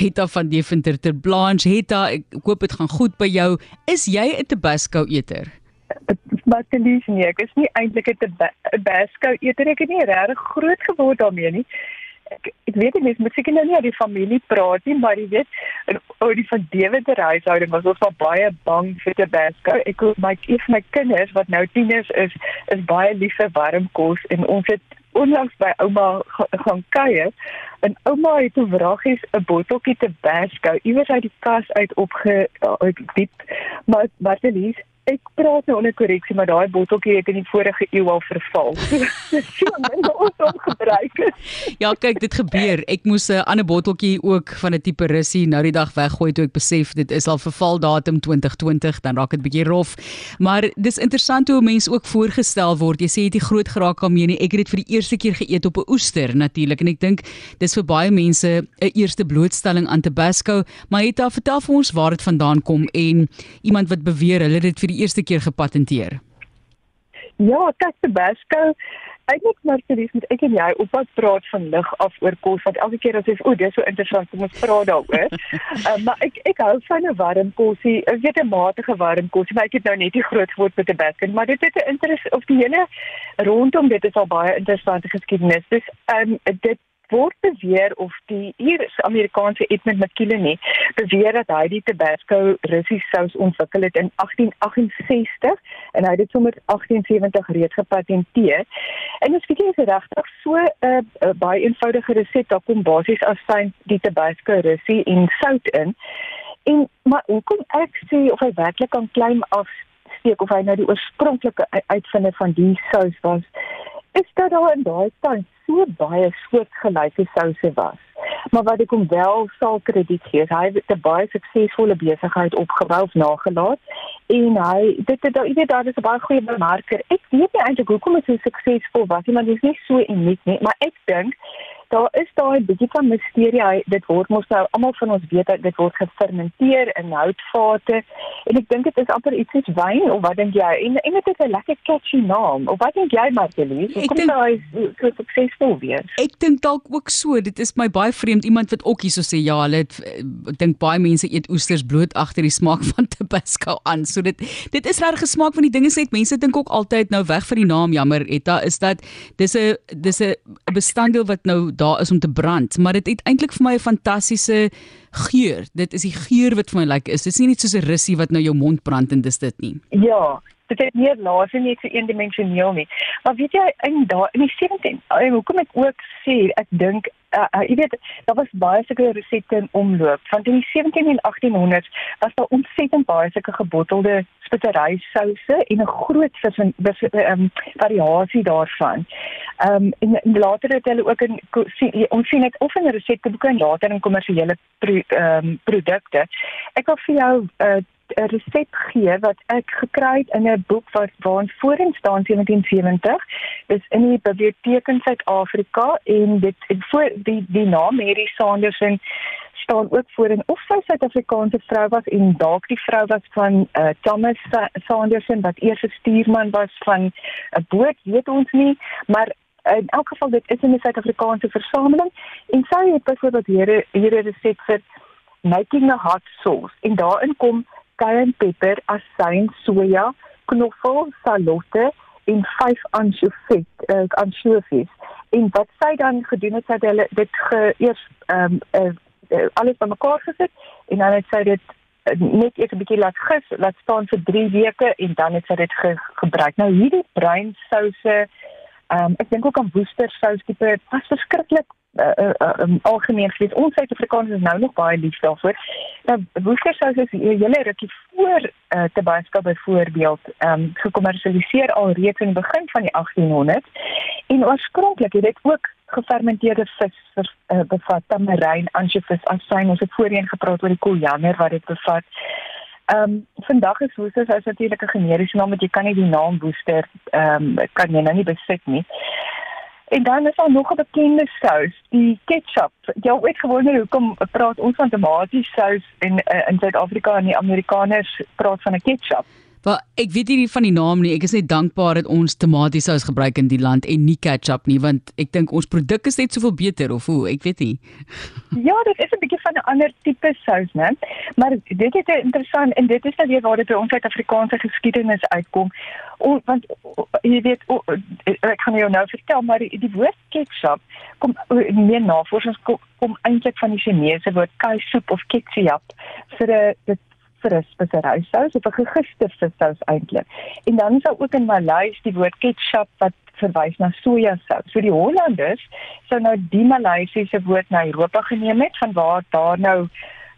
Hetta van Deventer ter Blanche. Hetta, ek hoop dit gaan goed by jou. Is jy 'n Tabasco eter? Maar te lees nie, ek is nie eintlik 'n Tabasco eter. Ek het nie regtig groot geword daarmee nie ek ek weet nie mens moet seker nou nie oor die familie praat nie maar jy weet oor die van se huishouding was ons baie bang vir Tabasco ek hoop my een van my kinders wat nou tieners is is baie lief vir warm kos en ons het onlangs by ouma gaan kuier en ouma het toe vragies 'n botteltjie Tabasco iewers uit die kas uit opge uit diep maar is ek praat nou onder korreksie, maar daai botteltjie het in die vorige eeu al verval. so min ons hom gebruik het. Ja, kyk, dit gebeur. Ek moes 'n ander botteltjie ook van 'n tipe russie nou die dag weggooi toe ek besef dit is al verval datum 2020, dan raak dit bietjie rof. Maar dis interessant hoe mense ook voorgestel word. Jy sê jy het die groot geraak daarmee nie. Ek het dit vir die eerste keer geëet op 'n oester natuurlik en ek dink dis vir baie mense 'n eerste blootstelling aan Tabasco, maar het daar vertel vir ons waar dit vandaan kom en iemand wat beweer hulle het dit vir die eerste keer gepatenteer? Ja, kyk Tabasco. Eintlik maar serieus met ek en jy op wat praat van lig af oor kos want elke keer as jy sê o, dis so interessant om ons praat daaroor. uh, maar ek ek hou van 'n warm kosie. Ek weet 'n matige warm kosie, maar ek het nou net nie groot geword met Tabasco, maar dit het 'n interesse of die hele rondom dit is al baie interessante geskiedenis. Dis ehm um, dit word beweer of die hier Amerikaanse Edmund McKinley beweer dat hy die Tabasco Russiese sous ontwikkel het in 1868 en hy het dit sommer 1870 reeds gepatenteer. En dit is regtig so 'n uh, uh, baie eenvoudige resep daar kom basies as sy die Tabasco Russie en sout in. En maar hoekom ek sê of hy werklik kan claim af steek of hy nou die oorspronklike uitvinder van die sous was is dat daar in daai tyd so baie soortgelyke souse was. Maar wat ek hom wel sal krediet gee, hy het 'n baie suksesvolle besigheid opgebou of nagelaat en hy dit dit jy weet daar is 'n baie goeie bemarker. Ek weet nie eintlik hoekom hy so suksesvol was nie, maar dit is nie so uniek nie, maar ek dink daar is daai bietjie van misterie. Hy, dit word mos nou almal van ons weet dat dit word gefermenteer in houtvate en ek dink dit is amper iets soos wyn of wat dink jy? En en dit het 'n lekker catchy naam. Of wat dink jy Martelie? Hoe kom dit hy so suksesvol wees? Ek dink dalk ook so. Dit is my baie vreemd iemand wat ook hierso sê ja, hulle het eh, dink baie mense eet oesters bloot agter die smaak van Tabasco aan. So dit dit is regtig gesmaak van die dinge sê mense dink ook altyd nou weg van die naam jammer Etta is dat dis 'n dis 'n bestanddeel wat nou daar is om te brand, maar dit het eintlik vir my 'n fantastiese geur. Dit is die geur wat vir my lekker is. Dit is nie net soos 'n russie wat nou jou mond brand en dis dit nie. Ja, dit het nie laas nie so eendimensioneel nie. Maar weet jy in daai in die 17 en hoekom ek ook sê ek dink uh, uh, jy weet daar was baie sulke resepte in omloop want in die 17 en 1800s was daar ontsettend baie sulke gebottelde spittery souse en 'n groot vis en um, variasie daarvan. Ehm um, en later het hulle ook in ons sien dit of in resepteboeke en later in kommersiële ehm pro, um, produkte. Ek wil vir jou uh, 'n resep gee wat ek gekry het in 'n boek wat waarin voorin staan 1770. Dis in die biblioteek in Suid-Afrika en dit en voor die die naam Mary Sanderson staan ook voorin of sy Suid-Afrikaanse vrou was en dalk die vrou was van uh, Thomas Sanderson wat eers 'n stuurman was van 'n boot, weet ons nie, maar in elk geval dit is in 'n Suid-Afrikaanse versameling en sy het byvoorbeeld hier hier 'n resep vir making a hot sauce en daarin kom cayenne pepper, asyn, soja, knoffel, salotte en vyf ansjovis, uh, ansjovis. En wat sy dan gedoen het, sy het dit ge, eers ehm um, uh, uh, alles bymekaar gesit en dan het sy dit net eers 'n bietjie laat gis, laat staan vir 3 weke en dan het sy dit ge, gebruik. Nou hierdie bruin souse Ehm um, ek dink ook aan Worcester sous tipe was verskriklik uh, uh, um, algemeen gewees. Ons Suid-Afrikaners is nou nog baie lief daarvoor. Nou Worcester sous is 'n hele rukkie voor uh, Tabasco byvoorbeeld ehm um, gekommersialiseer al reeds in die begin van die 1800s. En oorspronklik het dit ook gefermenteerde vis vir, uh, bevat, tamarijn, ansjovis, asyn. Ons het voorheen gepraat oor die koriander wat dit bevat. Ehm um, vandag is Woester as natuurlik 'n generiese naam wat jy kan nie die naam Woester ehm um, kan jy nou nie besit nie. En dan is daar nog 'n bekende sous, die ketchup. Jy weet gewoonlik hoekom praat ons van tomaties sous in uh, in Suid-Afrika en die Amerikaners praat van 'n ketchup. Maar ek weet nie van die naam nie. Ek is net dankbaar dat ons tomatiesous gebruik in die land en nie ketchup nie, want ek dink ons produk is net soveel beter of hoe, ek weet nie. Ja, dit is 'n bietjie van 'n ander tipe sous, né? Maar dit is interessant en dit is nou weer waar dit by ons Suid-Afrikaanse geskiedenis uitkom. O, want jy weet, o, ek gaan jou nou vertel, maar die, die woord ketchup kom meer navorsings kom, kom eintlik van die Chinese woord ketchup of ketchup vir 'n vir 'n spesery sous of 'n gegiste vissous eintlik. En dan sou ook in Maleis die woord ketchup wat verwys na sojasous. So die Hollanders sou nou die Maleisiese woord na Europa geneem het van waar daar nou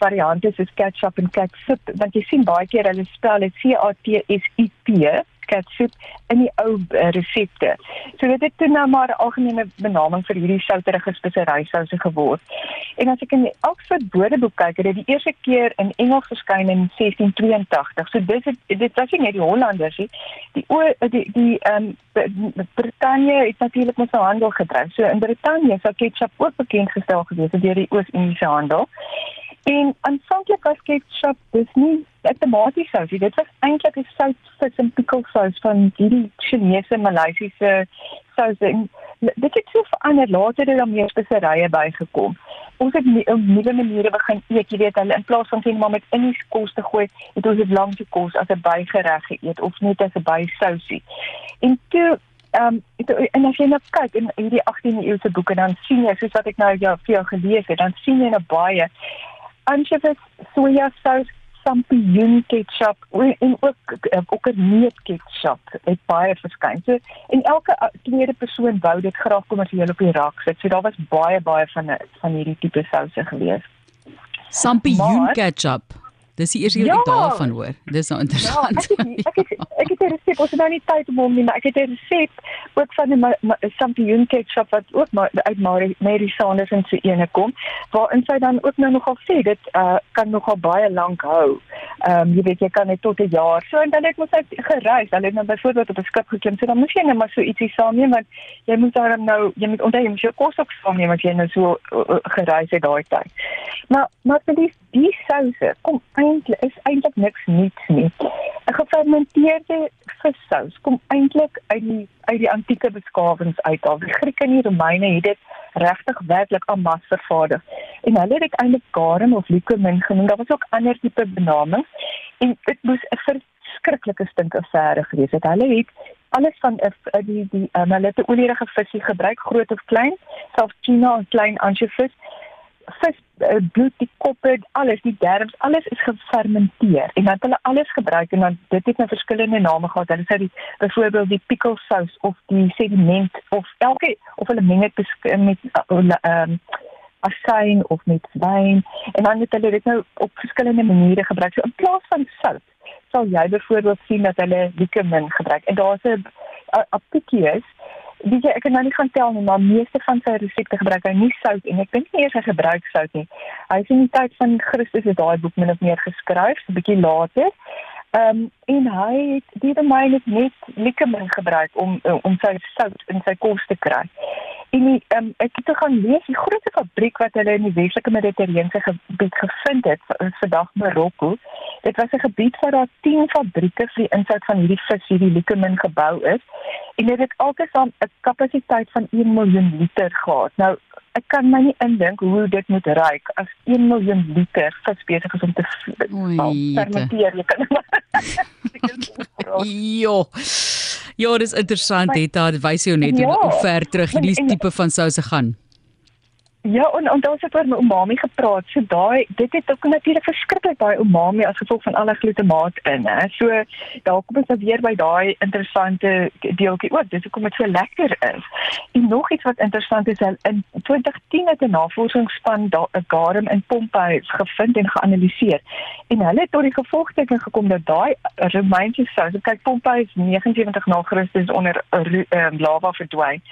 variante soos ketchup en ketchup want jy sien baie keer hulle spel dit C A T S U P ketchup in die ou uh, resepte. So dit het toe nou maar 'n algemene benaming vir hierdie souterige speserysouse geword. En as ek in die Oxford Woordeboek kyk, het dit die eerste keer in Engels verskyn in 1682. So dit is dit was nie net die Hollanders nie. Die o die die ehm um, Brittanje het natuurlik met sy handel gedryf. So in Brittanje sou ketchup ook bekend gestel gewees het deur die Oos-Indiese handel. En aanvanklik was ketchup dis nie 'n tomatiesous nie. Dit was eintlik 'n sout vis en pickle sous van hierdie Chinese Maleisiese sous. Dit het so verander later het daar meer speserye bygekom. Ons het 'n nuwe maniere begin eet. Jy weet, hulle in plaas van net maar met Indiese kos te gooi, het ons dit langs die kos as 'n bygereg geëet of net as 'n bysousie. En toe um, en as jy nou kyk in hierdie 18de eeuse boeke dan sien jy soos wat ek nou jou vir jou gelees het, dan sien jy nou baie anchovies, sojasous, champignon ketchup en ook eh, ook 'n neut ketchup het baie verskyn. So en elke eh, tweede persoon wou dit graag kommersieel op die rak sit. So daar was baie baie van van hierdie tipe souse gewees. Champignon ketchup. Dis die eerste keer ja, ek daarvan hoor. Dis nou interessant. Ja, ek het ek het 'n resep, ons het nou nie tyd om hom nie, maar ek het 'n resep ook van 'n champignon ketchup wat ook maar uit Mary Sanders en sy ene kom, waarin sy dan ook nou nogal sê dit uh, kan nogal baie lank hou. Ehm um, jy weet jy kan net tot 'n jaar. So en dan het ons uit gereis. Hulle het nou byvoorbeeld op 'n skip geklim. So dan moet jy net maar so ietsie saamneem want jy moet dan nou jy moet onthou jy moet jou kos ook saamneem as jy nou so uh, uh, gereis het daai tyd. Maar maar vir die die souse kom eintlik is eintlik niks nuuts nie. 'n Gefermenteerde vissous kom eintlik uit die uit die antieke beskawings uit. Al die Grieke en die Romeine het dit regtig werklik aan mas vervaardig. En hulle het dit eintlik garum of liquamen genoem. Daar was ook ander tipe benamings en dit moes 'n verskriklike stinkaffære gewees het. Hulle het alles van die die, die um, hulle het 'n olierige visie gebruik, groot of klein, selfs tuna en klein ansjovis vis uh, bloed die koppe alles die derms alles is gefermenteer. En dan hulle alles gebruik en dan dit het nou verskillende name gehad. Hulle sê byvoorbeeld die pickle sous of die sediment of elke of hulle meng dit met ehm uh, um, asyn of met wyn en dan het hulle dit nou op verskillende maniere gebruik. So in plaas van sout sal jy byvoorbeeld sien dat hulle likemin gebruik. En daar's 'n apicius Jy ek kan nou nie gaan tel nie, maar meeste van sy resepte gebruik hy nie sout en ek dink nie eers hy gebruik sout nie. Hy is in die tyd van Christus het daai boek min of meer geskryf, 'n bietjie later. Ehm um, en hy het die domein net likemin gebruik om om sy sout in sy kos te kry. En die, um, ek het gaan lees die grootste fabriek wat hulle in die Weselike Mediterrane gebied gevind het, vandag Marokko. Dit was 'n gebied waar daar 10 fabrieke vir die insit van hierdie vis hierdie likemin gebou is en dit het altesaam 'n kapasiteit van 1 miljoen liter gehad. Nou ek kan my nie indink hoe dit moet ruik as 1 miljoen liter vis besig is om te fermenteer. Jy kan Jo. Ja, dis interessant, dit wys jou net ja, hoe ver terug hierdie tipe van souse gaan. Ja, en en daar's ook oor umami gepraat. So daai dit het ook natuurlik verskriklik baie umami as gevolg van alle glutamaat in, hè. So daar kom ons weer by daai interessante deeltjie ook. Dis hoekom dit so lekker is. En nog iets wat interessant is, in 2010 het 'n navorsingsspan daar 'n garum in Pompeii gevind en geanaliseer. En hulle het tot die gevolgtrekking gekom dat daai Romeinse sous, kyk Pompeii is 79 na Christus onder uh, lava verdwyn.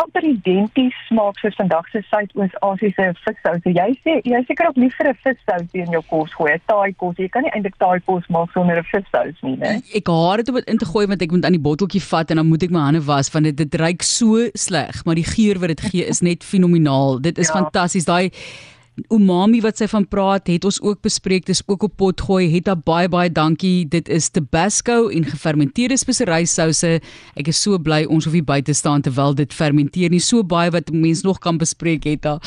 amper identies smaak soos vandag se suidoos Suid-Asiëse vissous. So jy sê jy seker ook liever 'n vissous in jou kos gooi, 'n taai kos. Jy kan nie eintlik taai kos maak sonder 'n vissous nie, né? Ek haat dit om dit in te gooi want ek moet aan die botteltjie vat en dan moet ek my hande was want dit dit ruik so sleg, maar die geur wat dit gee is net fenomenaal. Dit is ja. fantasties. Daai umami wat sy van praat, het ons ook bespreek. Dis ook op pot gooi. Het daar baie baie dankie. Dit is Tabasco en gefermenteerde speserysouse. Ek is so bly ons hoef nie buite staan terwyl dit fermenteer nie. So baie wat mense nog kan bespreek het daar.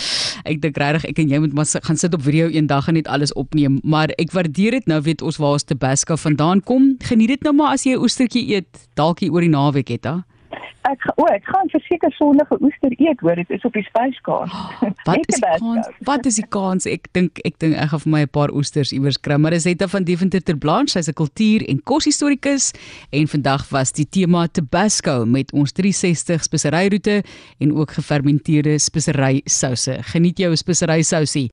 Ek dink regtig ek en jy moet maar gaan sit op video eendag en net alles opneem. Maar ek waardeer dit nou weet ons waar ons Tabasco vandaan kom. Geniet dit nou maar as jy oestertjie eet, dalk hier oor die naweek het, hè. Ek o, ek gaan verseker sondige oester eet, hoor, dit is op die spyskaart. Oh, wat is die kans? Wat is die kans? Ek dink ek dink ek gaan vir my 'n paar oesters iewers kry, maar dis Etta van Deventer ter Blanche, sy's 'n kultuur- en koshistorikus en vandag was die tema Tabasco met ons 360 speseryroete en ook gefermenteerde speserysouse. Geniet jou speserysousie.